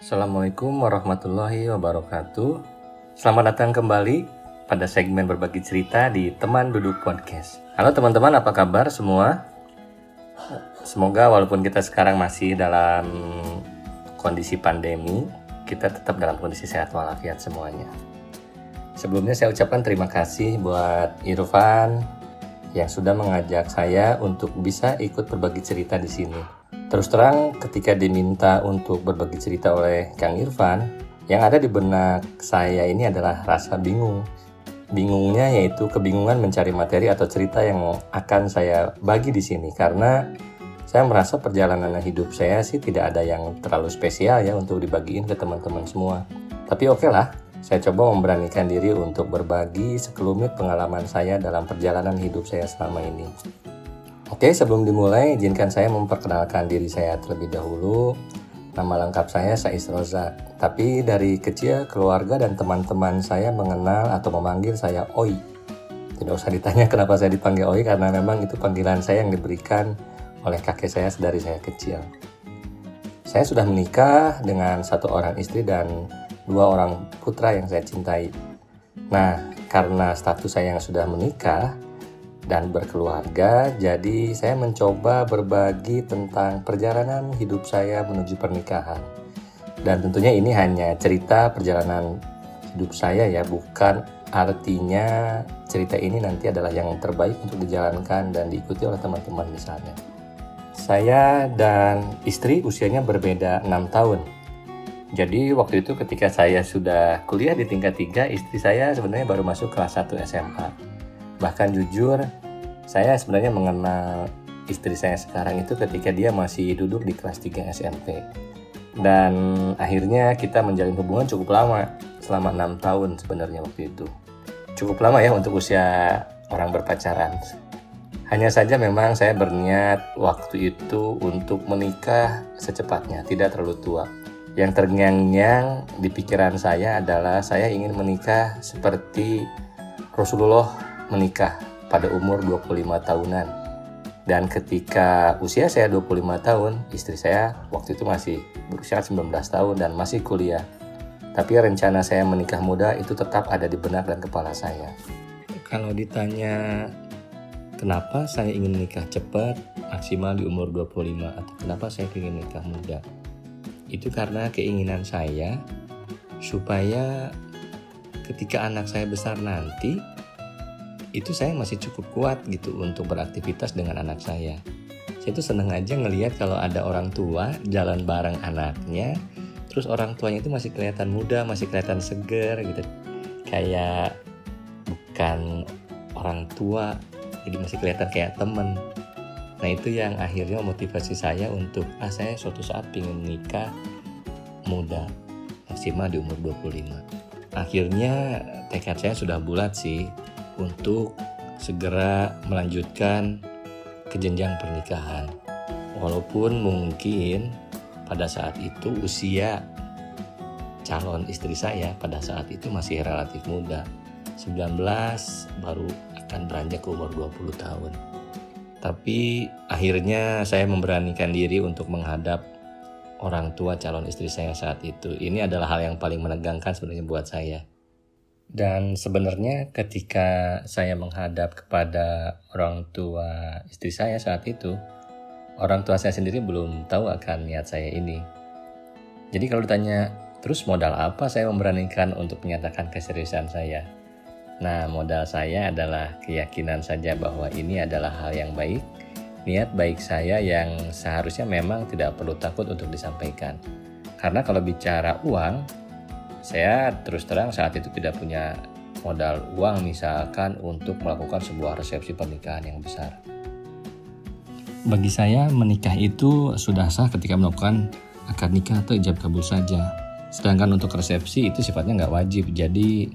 Assalamualaikum warahmatullahi wabarakatuh. Selamat datang kembali pada segmen berbagi cerita di Teman Duduk Podcast. Halo teman-teman, apa kabar semua? Semoga walaupun kita sekarang masih dalam kondisi pandemi, kita tetap dalam kondisi sehat walafiat semuanya. Sebelumnya saya ucapkan terima kasih buat Irfan yang sudah mengajak saya untuk bisa ikut berbagi cerita di sini. Terus terang ketika diminta untuk berbagi cerita oleh Kang Irfan, yang ada di benak saya ini adalah rasa bingung. Bingungnya yaitu kebingungan mencari materi atau cerita yang akan saya bagi di sini karena saya merasa perjalanan hidup saya sih tidak ada yang terlalu spesial ya untuk dibagiin ke teman-teman semua. Tapi oke okay lah, saya coba memberanikan diri untuk berbagi sekelumit pengalaman saya dalam perjalanan hidup saya selama ini. Oke, sebelum dimulai, izinkan saya memperkenalkan diri saya terlebih dahulu. Nama lengkap saya Sais Roza. Tapi dari kecil, keluarga dan teman-teman saya mengenal atau memanggil saya Oi. Tidak usah ditanya kenapa saya dipanggil Oi, karena memang itu panggilan saya yang diberikan oleh kakek saya dari saya kecil. Saya sudah menikah dengan satu orang istri dan dua orang putra yang saya cintai. Nah, karena status saya yang sudah menikah, dan berkeluarga, jadi saya mencoba berbagi tentang perjalanan hidup saya menuju pernikahan. Dan tentunya ini hanya cerita perjalanan hidup saya ya, bukan artinya cerita ini nanti adalah yang terbaik untuk dijalankan dan diikuti oleh teman-teman misalnya. Saya dan istri usianya berbeda 6 tahun. Jadi waktu itu ketika saya sudah kuliah di tingkat 3, istri saya sebenarnya baru masuk kelas 1 SMA bahkan jujur saya sebenarnya mengenal istri saya sekarang itu ketika dia masih duduk di kelas 3 SMP dan akhirnya kita menjalin hubungan cukup lama selama enam tahun sebenarnya waktu itu. Cukup lama ya untuk usia orang berpacaran. Hanya saja memang saya berniat waktu itu untuk menikah secepatnya tidak terlalu tua. Yang terngiang-ngiang di pikiran saya adalah saya ingin menikah seperti Rasulullah menikah pada umur 25 tahunan. Dan ketika usia saya 25 tahun, istri saya waktu itu masih berusia 19 tahun dan masih kuliah. Tapi rencana saya menikah muda itu tetap ada di benak dan kepala saya. Kalau ditanya kenapa saya ingin menikah cepat, maksimal di umur 25 atau kenapa saya ingin menikah muda? Itu karena keinginan saya supaya ketika anak saya besar nanti itu saya masih cukup kuat gitu untuk beraktivitas dengan anak saya. Saya tuh seneng aja ngelihat kalau ada orang tua jalan bareng anaknya, terus orang tuanya itu masih kelihatan muda, masih kelihatan seger gitu, kayak bukan orang tua, jadi masih kelihatan kayak temen. Nah itu yang akhirnya motivasi saya untuk ah saya suatu saat ingin menikah muda maksimal di umur 25. Akhirnya tekad saya sudah bulat sih untuk segera melanjutkan ke jenjang pernikahan. Walaupun mungkin pada saat itu usia calon istri saya pada saat itu masih relatif muda. 19 baru akan beranjak ke umur 20 tahun. Tapi akhirnya saya memberanikan diri untuk menghadap orang tua calon istri saya saat itu. Ini adalah hal yang paling menegangkan sebenarnya buat saya. Dan sebenarnya ketika saya menghadap kepada orang tua istri saya saat itu, orang tua saya sendiri belum tahu akan niat saya ini. Jadi kalau ditanya, terus modal apa saya memberanikan untuk menyatakan keseriusan saya? Nah, modal saya adalah keyakinan saja bahwa ini adalah hal yang baik, niat baik saya yang seharusnya memang tidak perlu takut untuk disampaikan. Karena kalau bicara uang, saya terus terang saat itu tidak punya modal uang misalkan untuk melakukan sebuah resepsi pernikahan yang besar. Bagi saya menikah itu sudah sah ketika melakukan akad nikah atau ijab kabul saja. Sedangkan untuk resepsi itu sifatnya nggak wajib. Jadi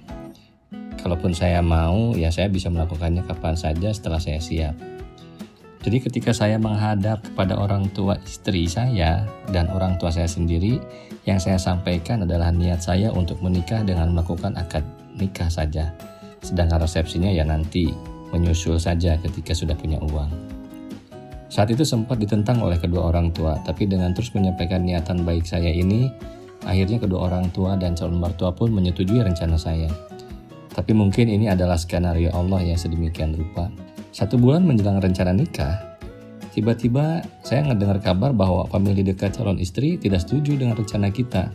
kalaupun saya mau ya saya bisa melakukannya kapan saja setelah saya siap. Jadi ketika saya menghadap kepada orang tua istri saya dan orang tua saya sendiri, yang saya sampaikan adalah niat saya untuk menikah dengan melakukan akad nikah saja. Sedangkan resepsinya ya nanti menyusul saja ketika sudah punya uang. Saat itu sempat ditentang oleh kedua orang tua, tapi dengan terus menyampaikan niatan baik saya ini, Akhirnya kedua orang tua dan calon mertua pun menyetujui rencana saya. Tapi mungkin ini adalah skenario Allah yang sedemikian rupa. Satu bulan menjelang rencana nikah, tiba-tiba saya mendengar kabar bahwa famili dekat calon istri tidak setuju dengan rencana kita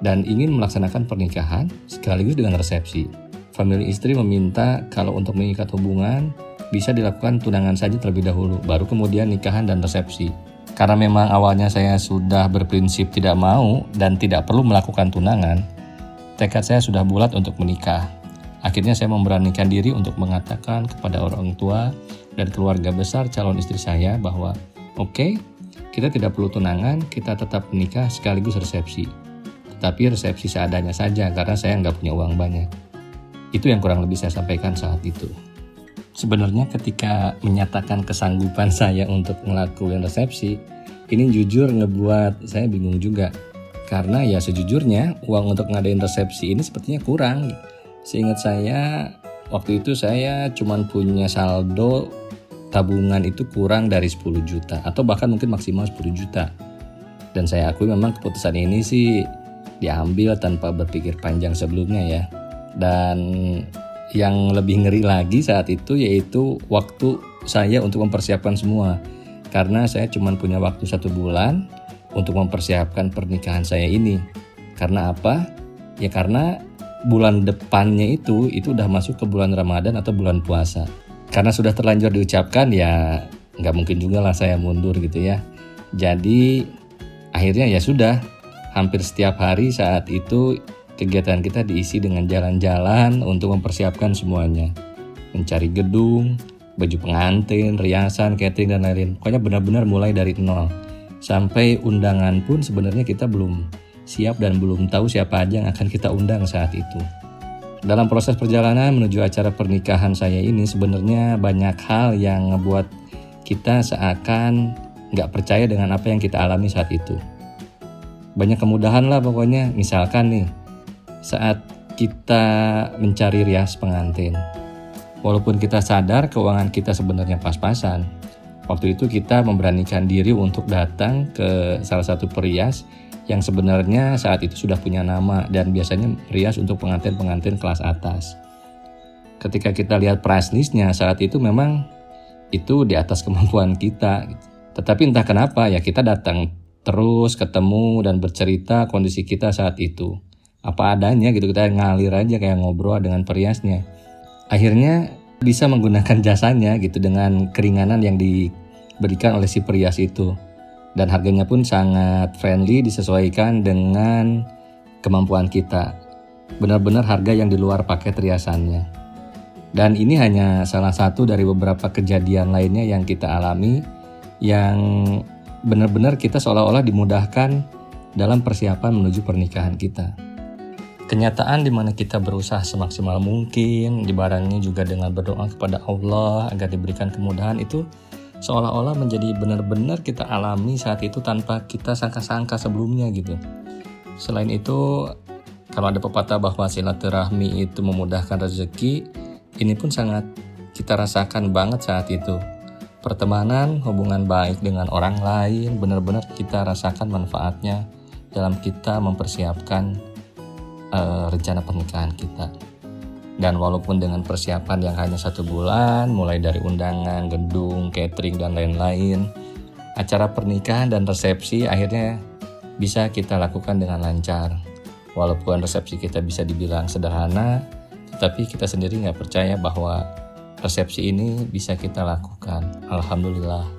dan ingin melaksanakan pernikahan sekaligus dengan resepsi. Famili istri meminta kalau untuk mengikat hubungan bisa dilakukan tunangan saja terlebih dahulu, baru kemudian nikahan dan resepsi. Karena memang awalnya saya sudah berprinsip tidak mau dan tidak perlu melakukan tunangan, tekad saya sudah bulat untuk menikah. Akhirnya saya memberanikan diri untuk mengatakan kepada orang tua dan keluarga besar calon istri saya bahwa oke, okay, kita tidak perlu tunangan, kita tetap menikah sekaligus resepsi. Tetapi resepsi seadanya saja karena saya nggak punya uang banyak. Itu yang kurang lebih saya sampaikan saat itu. Sebenarnya ketika menyatakan kesanggupan saya untuk ngelakuin resepsi, ini jujur ngebuat saya bingung juga. Karena ya sejujurnya uang untuk ngadain resepsi ini sepertinya kurang Seingat saya, waktu itu saya cuma punya saldo tabungan itu kurang dari 10 juta atau bahkan mungkin maksimal 10 juta. Dan saya akui memang keputusan ini sih diambil tanpa berpikir panjang sebelumnya ya. Dan yang lebih ngeri lagi saat itu yaitu waktu saya untuk mempersiapkan semua. Karena saya cuma punya waktu satu bulan untuk mempersiapkan pernikahan saya ini. Karena apa? Ya karena bulan depannya itu itu udah masuk ke bulan Ramadan atau bulan puasa. Karena sudah terlanjur diucapkan ya nggak mungkin juga lah saya mundur gitu ya. Jadi akhirnya ya sudah hampir setiap hari saat itu kegiatan kita diisi dengan jalan-jalan untuk mempersiapkan semuanya. Mencari gedung, baju pengantin, riasan, catering dan lain-lain. Pokoknya benar-benar mulai dari nol. Sampai undangan pun sebenarnya kita belum siap dan belum tahu siapa aja yang akan kita undang saat itu. Dalam proses perjalanan menuju acara pernikahan saya ini sebenarnya banyak hal yang ngebuat kita seakan nggak percaya dengan apa yang kita alami saat itu. Banyak kemudahan lah pokoknya, misalkan nih saat kita mencari rias pengantin. Walaupun kita sadar keuangan kita sebenarnya pas-pasan, waktu itu kita memberanikan diri untuk datang ke salah satu perias yang sebenarnya saat itu sudah punya nama dan biasanya rias untuk pengantin-pengantin kelas atas. Ketika kita lihat price listnya saat itu memang itu di atas kemampuan kita. Tetapi entah kenapa ya kita datang terus ketemu dan bercerita kondisi kita saat itu. Apa adanya gitu kita ngalir aja kayak ngobrol dengan periasnya. Akhirnya bisa menggunakan jasanya gitu dengan keringanan yang diberikan oleh si perias itu dan harganya pun sangat friendly disesuaikan dengan kemampuan kita. Benar-benar harga yang di luar paket riasannya. Dan ini hanya salah satu dari beberapa kejadian lainnya yang kita alami yang benar-benar kita seolah-olah dimudahkan dalam persiapan menuju pernikahan kita. Kenyataan di mana kita berusaha semaksimal mungkin, dibarengi juga dengan berdoa kepada Allah agar diberikan kemudahan itu seolah-olah menjadi benar-benar kita alami saat itu tanpa kita sangka-sangka sebelumnya gitu. Selain itu, kalau ada pepatah bahwa silaturahmi itu memudahkan rezeki, ini pun sangat kita rasakan banget saat itu. Pertemanan, hubungan baik dengan orang lain, benar-benar kita rasakan manfaatnya dalam kita mempersiapkan uh, rencana pernikahan kita. Dan walaupun dengan persiapan yang hanya satu bulan, mulai dari undangan, gedung, catering, dan lain-lain, acara pernikahan dan resepsi akhirnya bisa kita lakukan dengan lancar. Walaupun resepsi kita bisa dibilang sederhana, tetapi kita sendiri nggak percaya bahwa resepsi ini bisa kita lakukan. Alhamdulillah.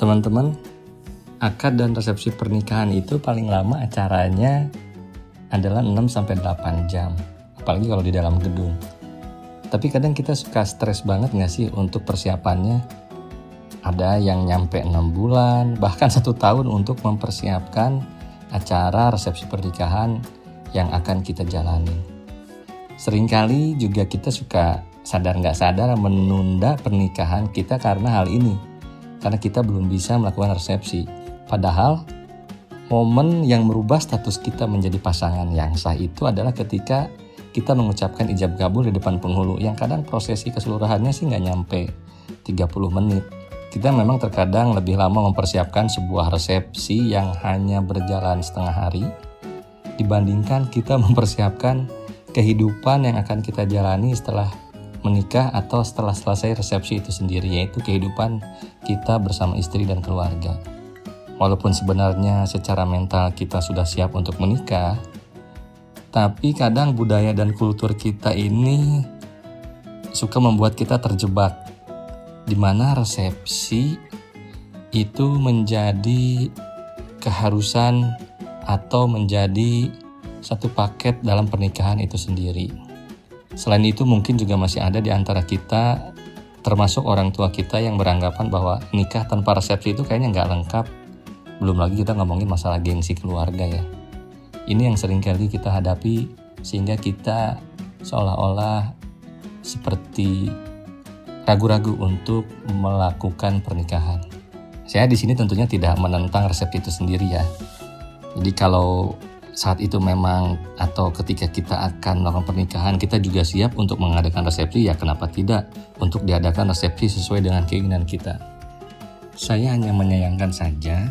Teman-teman, akad dan resepsi pernikahan itu paling lama acaranya adalah 6-8 jam apalagi kalau di dalam gedung. Tapi kadang kita suka stres banget nggak sih untuk persiapannya? Ada yang nyampe 6 bulan, bahkan satu tahun untuk mempersiapkan acara resepsi pernikahan yang akan kita jalani. Seringkali juga kita suka sadar nggak sadar menunda pernikahan kita karena hal ini. Karena kita belum bisa melakukan resepsi. Padahal momen yang merubah status kita menjadi pasangan yang sah itu adalah ketika kita mengucapkan ijab kabul di depan penghulu yang kadang prosesi keseluruhannya sih nggak nyampe 30 menit. Kita memang terkadang lebih lama mempersiapkan sebuah resepsi yang hanya berjalan setengah hari dibandingkan kita mempersiapkan kehidupan yang akan kita jalani setelah menikah atau setelah selesai resepsi itu sendiri yaitu kehidupan kita bersama istri dan keluarga. Walaupun sebenarnya secara mental kita sudah siap untuk menikah, tapi kadang budaya dan kultur kita ini suka membuat kita terjebak di mana resepsi itu menjadi keharusan atau menjadi satu paket dalam pernikahan itu sendiri. Selain itu mungkin juga masih ada di antara kita termasuk orang tua kita yang beranggapan bahwa nikah tanpa resepsi itu kayaknya nggak lengkap. Belum lagi kita ngomongin masalah gengsi keluarga ya. Ini yang sering kali kita hadapi sehingga kita seolah-olah seperti ragu-ragu untuk melakukan pernikahan. Saya di sini tentunya tidak menentang resep itu sendiri ya. Jadi kalau saat itu memang atau ketika kita akan melakukan pernikahan kita juga siap untuk mengadakan resepsi ya kenapa tidak untuk diadakan resepsi sesuai dengan keinginan kita. Saya hanya menyayangkan saja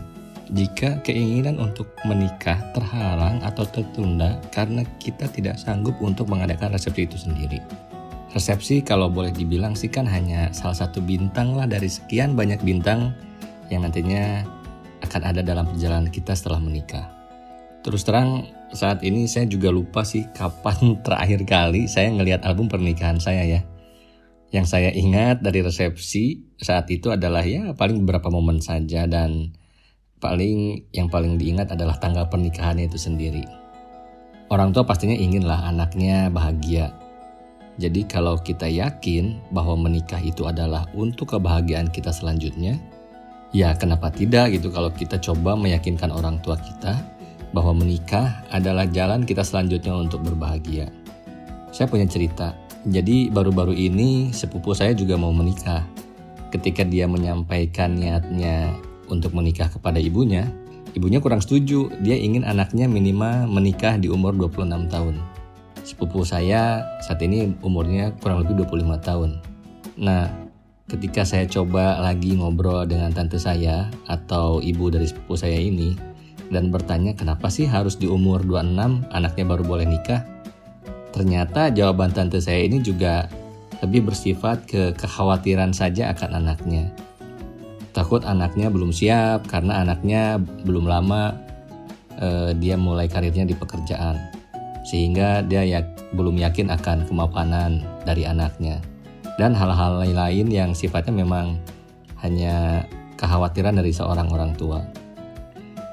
jika keinginan untuk menikah terhalang atau tertunda karena kita tidak sanggup untuk mengadakan resepsi itu sendiri. Resepsi kalau boleh dibilang sih kan hanya salah satu bintang lah dari sekian banyak bintang yang nantinya akan ada dalam perjalanan kita setelah menikah. Terus terang saat ini saya juga lupa sih kapan terakhir kali saya ngelihat album pernikahan saya ya. Yang saya ingat dari resepsi saat itu adalah ya paling beberapa momen saja dan paling yang paling diingat adalah tanggal pernikahan itu sendiri. Orang tua pastinya inginlah anaknya bahagia. Jadi kalau kita yakin bahwa menikah itu adalah untuk kebahagiaan kita selanjutnya, ya kenapa tidak gitu kalau kita coba meyakinkan orang tua kita bahwa menikah adalah jalan kita selanjutnya untuk berbahagia. Saya punya cerita. Jadi baru-baru ini sepupu saya juga mau menikah. Ketika dia menyampaikan niatnya untuk menikah kepada ibunya, ibunya kurang setuju. Dia ingin anaknya minimal menikah di umur 26 tahun. Sepupu saya saat ini umurnya kurang lebih 25 tahun. Nah, ketika saya coba lagi ngobrol dengan tante saya atau ibu dari sepupu saya ini, dan bertanya kenapa sih harus di umur 26 anaknya baru boleh nikah? Ternyata jawaban tante saya ini juga lebih bersifat ke kekhawatiran saja akan anaknya. Takut anaknya belum siap karena anaknya belum lama eh, dia mulai karirnya di pekerjaan. Sehingga dia ya, belum yakin akan kemapanan dari anaknya. Dan hal-hal lain yang sifatnya memang hanya kekhawatiran dari seorang orang tua.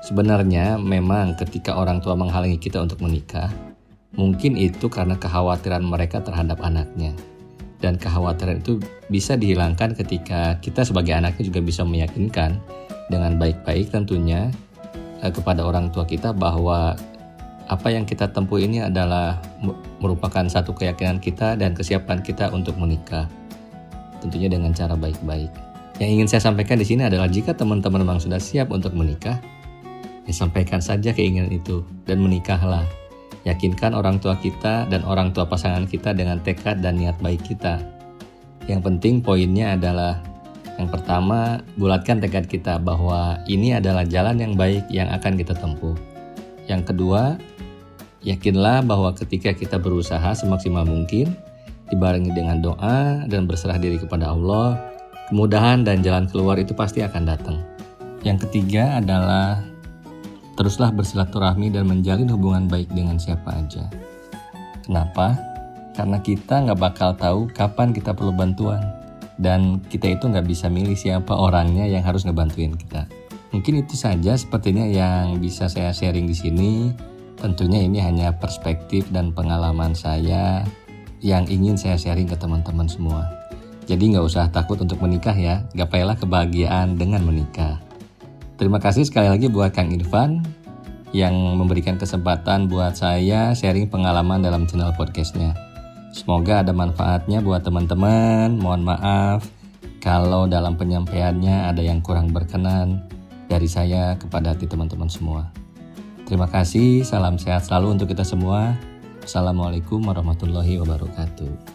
Sebenarnya memang ketika orang tua menghalangi kita untuk menikah, mungkin itu karena kekhawatiran mereka terhadap anaknya. Dan kekhawatiran itu bisa dihilangkan ketika kita sebagai anaknya juga bisa meyakinkan dengan baik-baik tentunya eh, kepada orang tua kita bahwa apa yang kita tempuh ini adalah merupakan satu keyakinan kita dan kesiapan kita untuk menikah. Tentunya dengan cara baik-baik. Yang ingin saya sampaikan di sini adalah jika teman-teman memang sudah siap untuk menikah, Disampaikan saja keinginan itu dan menikahlah. Yakinkan orang tua kita dan orang tua pasangan kita dengan tekad dan niat baik kita. Yang penting poinnya adalah yang pertama, bulatkan tekad kita bahwa ini adalah jalan yang baik yang akan kita tempuh. Yang kedua, yakinlah bahwa ketika kita berusaha semaksimal mungkin, dibarengi dengan doa dan berserah diri kepada Allah, kemudahan dan jalan keluar itu pasti akan datang. Yang ketiga adalah Teruslah bersilaturahmi dan menjalin hubungan baik dengan siapa aja. Kenapa? Karena kita nggak bakal tahu kapan kita perlu bantuan. Dan kita itu nggak bisa milih siapa orangnya yang harus ngebantuin kita. Mungkin itu saja sepertinya yang bisa saya sharing di sini. Tentunya ini hanya perspektif dan pengalaman saya yang ingin saya sharing ke teman-teman semua. Jadi nggak usah takut untuk menikah ya, gapailah kebahagiaan dengan menikah. Terima kasih sekali lagi buat Kang Irfan yang memberikan kesempatan buat saya sharing pengalaman dalam channel podcastnya. Semoga ada manfaatnya buat teman-teman. Mohon maaf kalau dalam penyampaiannya ada yang kurang berkenan dari saya kepada hati teman-teman semua. Terima kasih, salam sehat selalu untuk kita semua. Assalamualaikum warahmatullahi wabarakatuh.